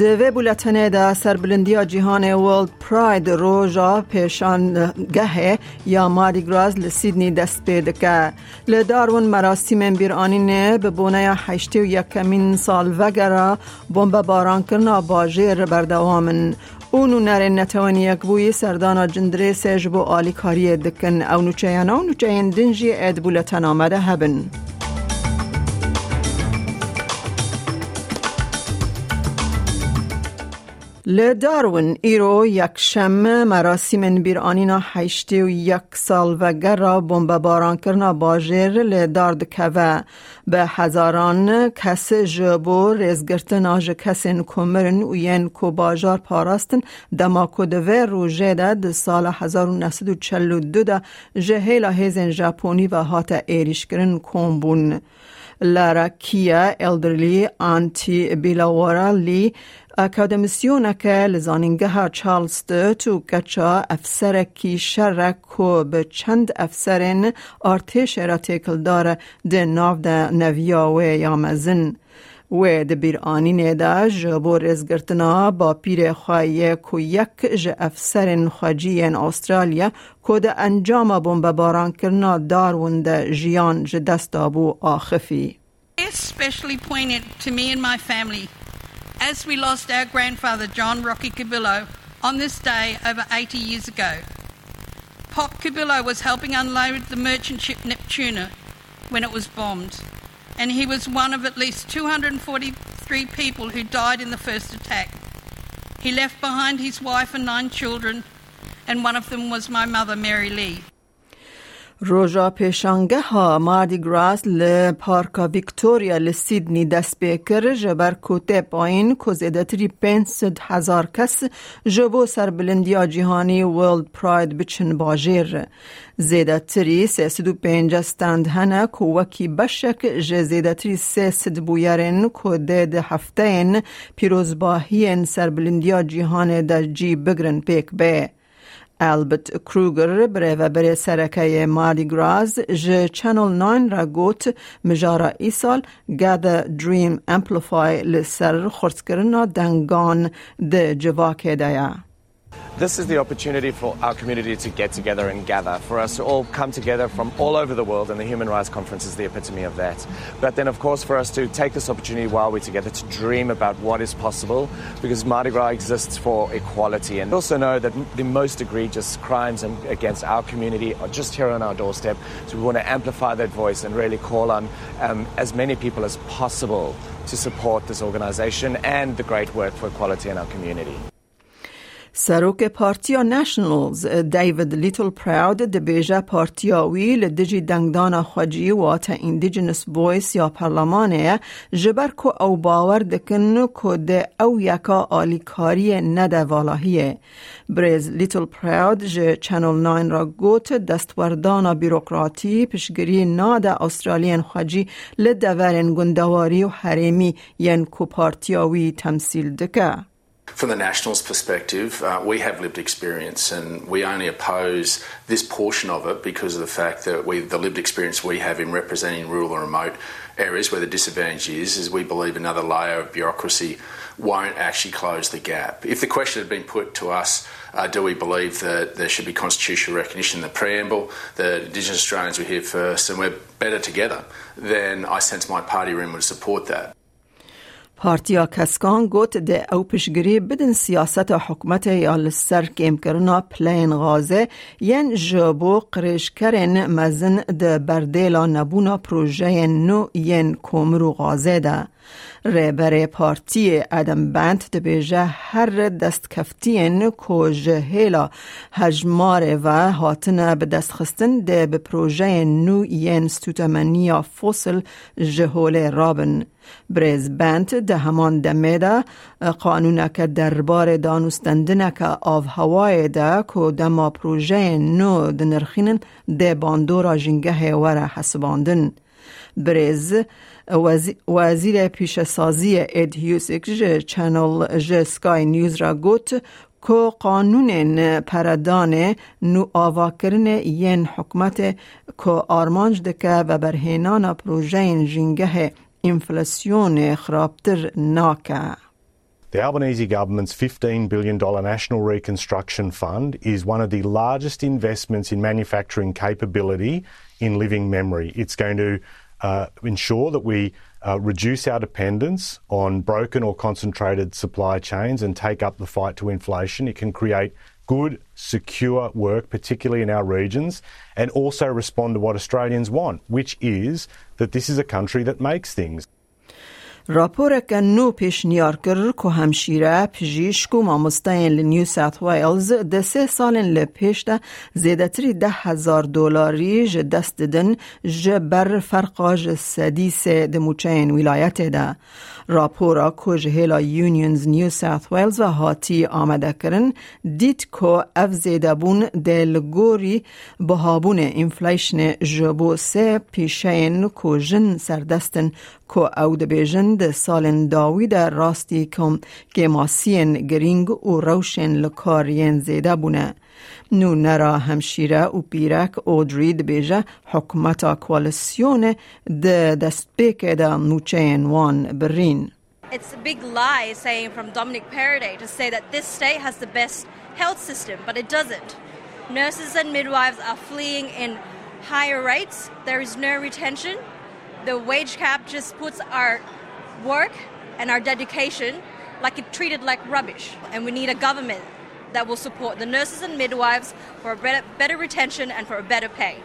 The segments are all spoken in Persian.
دوی بولتنه دا سربلندی جهان ورلد پراید روژا پیشان گه یا ماری گراز لسیدنی دست پیده که لدارون مراسم بیرانینه به بونه هشتی و یکمین سال وگرا بمب باران کرنا باجر بردوامن اونو نره نتوانی یک بوی سردانا جندره سیج بو آلی کاری دکن. او نوچه و نوچه دنجی اد بولتن آمده هبن لدارون ایرو یک شم مراسم بیرانینا هشتی و یک سال و گر بمب باران کرنا باجر لدارد که به هزاران کس جبو ریزگرتن آج کسین کمرن و ین کو باجار پاراستن دماکو دوه روژه ده سال 1942 ده جهیلا هیزن ژاپنی و هات ایریش کرن کمبون لارا کیا الدرلی آنتی بیلاورالی که لزانینگه چارلز تو کچا افسر کی به چند افسرین ارتش را تکل داره ده ناو ده نویا و یامزن و ده بیر آنین ده جبو رزگرتنا با پیر خواهی کو یک ج افسرین خواجی استرالیا که ده انجام بمب باران کرنا دارون ده جیان ج دست آبو آخفی especially poignant to me and my family as we lost our grandfather John Rocky Cabillo on this day over 80 years ago. Pop Cabillo was helping unload the merchant ship Neptuna when it was bombed, and he was one of at least 243 people who died in the first attack. He left behind his wife and nine children, and one of them was my mother, Mary Lee. روژا پیشانگه ها ماردی گراس ل پارکا ویکتوریا لسیدنی دست بیکر جبر کوته پایین که زیدتری پینسد هزار کس جبو سربلندیا جهانی ورلد پراید بچن باجیر زیدتری سیسد و پینج استند هنه که وکی بشک جه زیدتری سیسد بویرین که ده هفته این پیروزباهی سربلندیا جهان در جی بگرن پیک به. البت کروگر بره و بره سرکه ماردی گراز ج چنل 9 را گوت مجارا ای سال گاده دریم امپلیفای لسر خورسکرنا دنگان ده جواکه دیا. This is the opportunity for our community to get together and gather, for us to all come together from all over the world, and the Human Rights Conference is the epitome of that. But then, of course, for us to take this opportunity while we're together to dream about what is possible, because Mardi Gras exists for equality. And also know that the most egregious crimes against our community are just here on our doorstep. So we want to amplify that voice and really call on um, as many people as possible to support this organization and the great work for equality in our community. سروک پارتیا نشنلز دیوید لیتل پراود دبیجه پارتیا وی لدجی دنگدان خواجی و تا اندیجنس بویس یا پرلمانه جبر کو او باور دکن کو ده او یکا آلیکاری نده والاهیه. بریز لیتل پراود جه چنل ناین را گوت دستوردان بیروکراتی پشگری ناده استرالین خواجی لدورن گندواری و حریمی ین کو پارتیاوی تمثیل دکه. From the Nationals' perspective, uh, we have lived experience and we only oppose this portion of it because of the fact that we, the lived experience we have in representing rural and remote areas where the disadvantage is, is we believe another layer of bureaucracy won't actually close the gap. If the question had been put to us, uh, do we believe that there should be constitutional recognition in the preamble, that Indigenous Australians were here first and we're better together, then I sense my party room would support that. پارتیا کسکان گوت ده او پشگری بدن سیاست حکومت یا لسر کم کرنا پلین غازه ین جبو قریش کرن مزن ده بردیلا نبونا پروژه نو ین کومرو غازه ده. ریبر پارتی ادم بند ده بیجه هر دست کفتین کو جهیلا هجمار و هاتن به دست خستن ده به پروژه نو ین ستوتمنیا فوسل جهول رابن. بریز بند ده همان دمه ده دربار دانستندنه که آف هوای ده که دما پروژه نو ده نرخینن ده باندورا جنگه وره حسباندن. برز وزیر پیشسازی اد هیوسک چنل ج سکای نیوز را گوت که قانون پردان نو آوا کرن ین حکمت که آرمانج دکه و برهنان پروژه جنگه inflasyonê nake. The Albanese government's $15 billion National Reconstruction Fund is one of the largest investments in manufacturing capability in living memory. It's going to uh, ensure that we uh, reduce our dependence on broken or concentrated supply chains and take up the fight to inflation. It can create good, secure work, particularly in our regions, and also respond to what Australians want, which is that this is a country that makes things. راپور که نو پیشنیار کرد که همشیره پژیشک و مامستین لنیو ساوت ویلز ده سه سال لپیش ده زیده تری ده هزار دولاری ج دست دن ج بر فرقا ده موچین ولایت ده. راپورا که جهیلا یونیونز نیو ساوت ویلز و هاتی آمده کرن دید که اف زیده بون ده لگوری بهابون انفلیشن جبو سه پیشین که جن سردستن که او ده بیجن ده سالن داوی ده راستی کم که ماسین گرینگ و روشن لکارین زیده بونه. نو نرا همشیره و پیرک اودری ده بیجه حکومتا کوالسیون ده دست بیکه ده نوچین وان برین. It's a big lie saying from Dominic Perrottet to say that this state has the best health system, but it doesn't. Nurses and midwives are fleeing in higher rates. There is no retention. The wage cap just puts our work and our dedication like it treated like rubbish. And we need a government that will support the nurses and midwives for a better, better retention and for a better pay.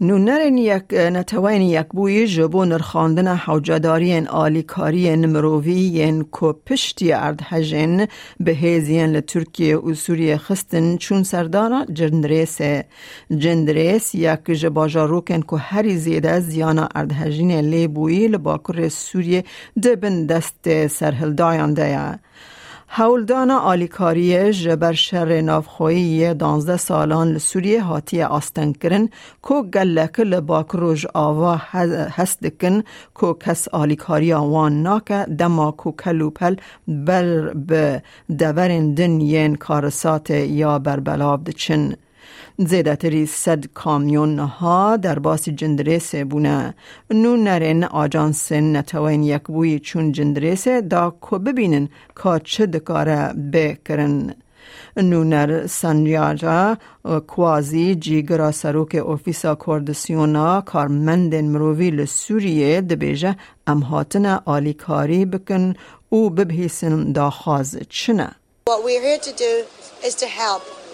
نو نرین یک نتوین یک بوی جبو نرخاندن حوجدارین آلیکاری مرووی کو پشتی ارد هجن به هیزین لترکیه و سوریه خستن چون سردانا جندریس جندریس یک جباجاروکن که هری زیده زیانا ارد هجین لی بوی لباکر سوریه دبن دست سرهلدایان دیا. هولدانا آلیکاری جبر شر نافخویی دانزده سالان لسوریه هاتی آستن کرن کو گلک لباک روژ آوا هست دکن کو کس آلیکاری آوان ناکه دما کو کلوپل بر به دورن دن ین کارسات یا بر بلاب دچن. زیدتری صد کامیون ها در باسی جندریس بونه. نو نرین آجانس نتوین یک بوی چون جندریس دا کو ببینن که چه دکاره بکرن. نو نر سنجاجا کوازی جیگرا سروک اوفیسا کردسیونا کارمندن مرووی لسوریه دبیجه امهاتن آلیکاری بکن او ببهیسن دا خواز چنه. What we're here to do is to help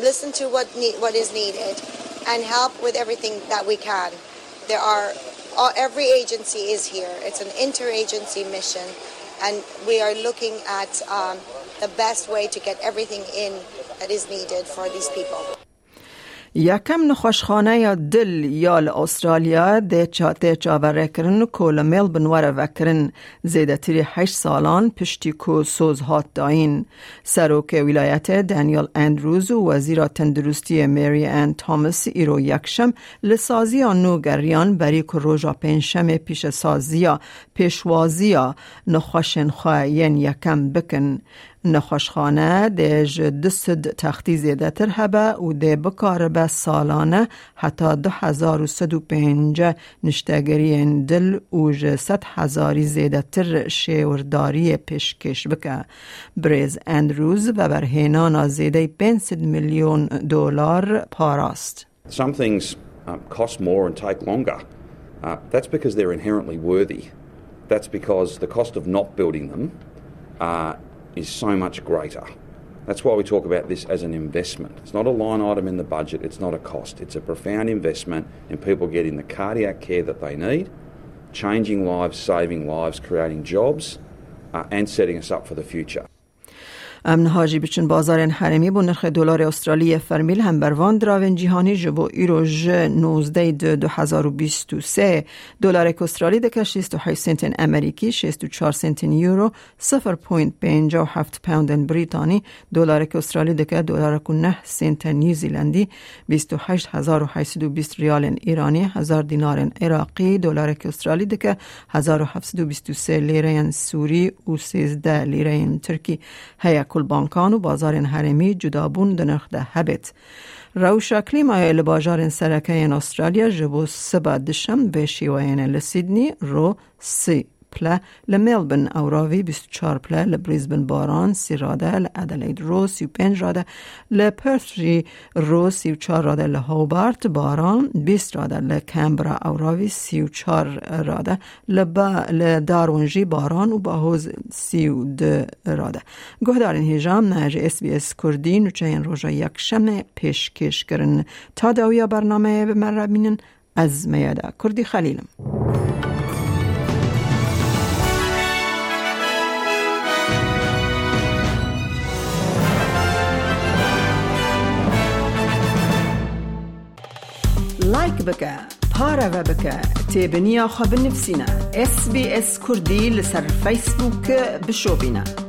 listen to what what is needed and help with everything that we can. There are all, every agency is here. It's an interagency mission, and we are looking at um, the best way to get everything in that is needed for these people. یکم نخوشخانه یا دل یا استرالیا ده چاته چاوره کرن کل ملبن وره وکرن. زیده تری هشت سالان پشتی کو سوز هات داین. سروک ولایت دانیل اندروز و وزیر تندرستی مری ان تامس ایرو یکشم لسازی نو گریان بری که روژا پنشم پیش سازی پیشوازی نخوشن خواهین یکم بکن. نخوشخانه ده دست تختی زیده تر هبه و ده بکار به سالانه حتی دو هزار و سد و پینج نشتگری دل و ست هزاری زیده تر شیورداری پیشکش بکه بریز اندروز و برهینان زیده 500 میلیون دلار پاراست Some things um, cost more and take longer. Uh, that's because they're inherently worthy. That's because the cost of not building them uh, is so much greater. That's why we talk about this as an investment. It's not a line item in the budget, it's not a cost. It's a profound investment in people getting the cardiac care that they need, changing lives, saving lives, creating jobs, uh, and setting us up for the future. امن هاجی بچن بازار حرمی بو نرخ دلار استرالی فرمیل هم بروان دراون جهانی جبو ایروژ 19 دو 2023 دلار استرالی دکه 68 سنت امریکی 64 سنت یورو 0.57 پوند بریتانی. دلار استرالی دکه دلار 9 سنت نیوزیلندی 28820 ریال ایرانی 1000 دینار عراقی. دلار استرالی دکه 1723 لیره سوری و 13 لیره ترکی. هیا بانکان و بازار هرمی جدابون دنخ ده هبت روشا کلیمای لباجار سرکه این استرالیا جبو سبا دشم به شیوین لسیدنی رو سی. پله لملبن اوراوی 24 پله لبریزبن باران سی راده لادلید رو 35 راده لپرث رو 34 راده لهوبارت باران 20 راده لکمبرا اوراوی 34 راده لدارونجی باران و باهوز 32 راده گهدارین هیجام نهج اس بی اس کردی نوچه این روژا یک شمه پیشکش کرن تا داویا برنامه بمرابینن از میاده کردی خلیلم بکە. پارەوە بکە. تێبنییا خە بنفسینە. SسBS کوردی لەسەر فیسبووکە بشۆبینە.